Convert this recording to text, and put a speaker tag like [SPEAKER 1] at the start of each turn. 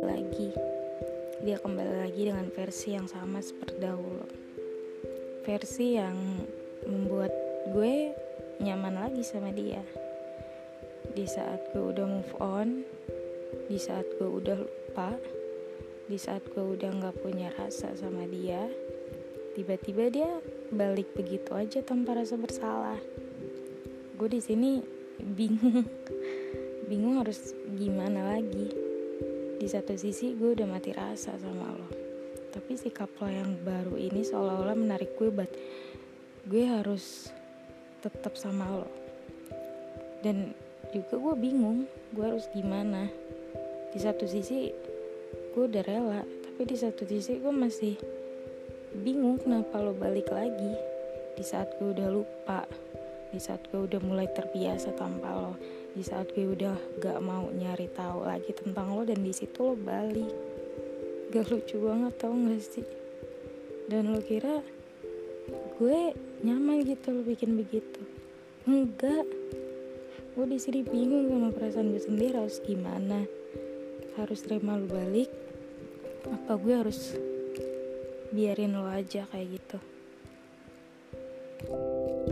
[SPEAKER 1] lagi. Dia kembali lagi dengan versi yang sama seperti dahulu. Versi yang membuat gue nyaman lagi sama dia. Di saat gue udah move on di saat gue udah lupa di saat gue udah nggak punya rasa sama dia tiba-tiba dia balik begitu aja tanpa rasa bersalah. Gue di sini bingung. Bingung harus gimana lagi. Di satu sisi gue udah mati rasa sama lo. Tapi sikap lo yang baru ini seolah-olah menarik gue buat gue harus tetap sama lo. Dan juga gue bingung gue harus gimana. Di satu sisi gue udah rela tapi di satu sisi gue masih bingung kenapa lo balik lagi di saat gue udah lupa di saat gue udah mulai terbiasa tanpa lo di saat gue udah gak mau nyari tahu lagi tentang lo dan di situ lo balik. Gak lucu banget tau gak sih? Dan lo kira gue nyaman gitu lo bikin begitu? Enggak. Gue di sini bingung sama perasaan gue sendiri harus gimana? Harus terima lo balik? Apa gue harus biarin lo aja kayak gitu? thank you